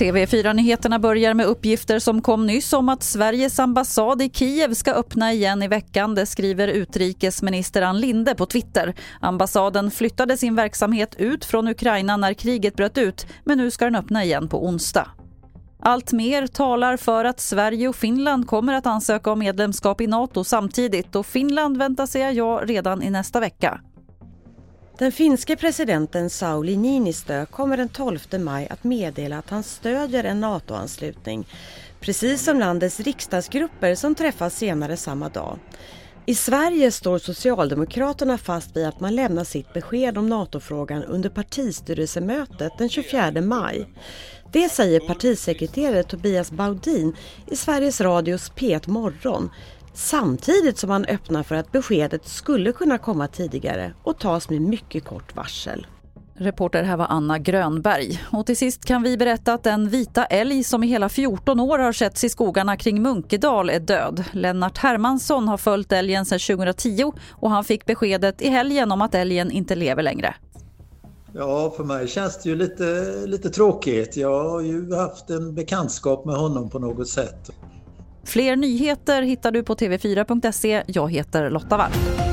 TV4-nyheterna börjar med uppgifter som kom nyss om att Sveriges ambassad i Kiev ska öppna igen i veckan. Det skriver utrikesminister Ann Linde på Twitter. Ambassaden flyttade sin verksamhet ut från Ukraina när kriget bröt ut men nu ska den öppna igen på onsdag. Allt mer talar för att Sverige och Finland kommer att ansöka om medlemskap i Nato samtidigt och Finland väntas säga ja redan i nästa vecka. Den finske presidenten Sauli Niinistö kommer den 12 maj att meddela att han stödjer en NATO-anslutning, precis som landets riksdagsgrupper som träffas senare samma dag. I Sverige står Socialdemokraterna fast vid att man lämnar sitt besked om NATO-frågan under partistyrelsemötet den 24 maj. Det säger partisekreterare Tobias Baudin i Sveriges Radios P1 Morgon samtidigt som han öppnar för att beskedet skulle kunna komma tidigare och tas med mycket kort varsel. Reporter här var Anna Grönberg. Och till sist kan vi berätta att den vita älg som i hela 14 år har setts i skogarna kring Munkedal är död. Lennart Hermansson har följt älgen sedan 2010 och han fick beskedet i helgen om att älgen inte lever längre. Ja, för mig känns det ju lite, lite tråkigt. Jag har ju haft en bekantskap med honom på något sätt. Fler nyheter hittar du på tv4.se. Jag heter Lotta Wall.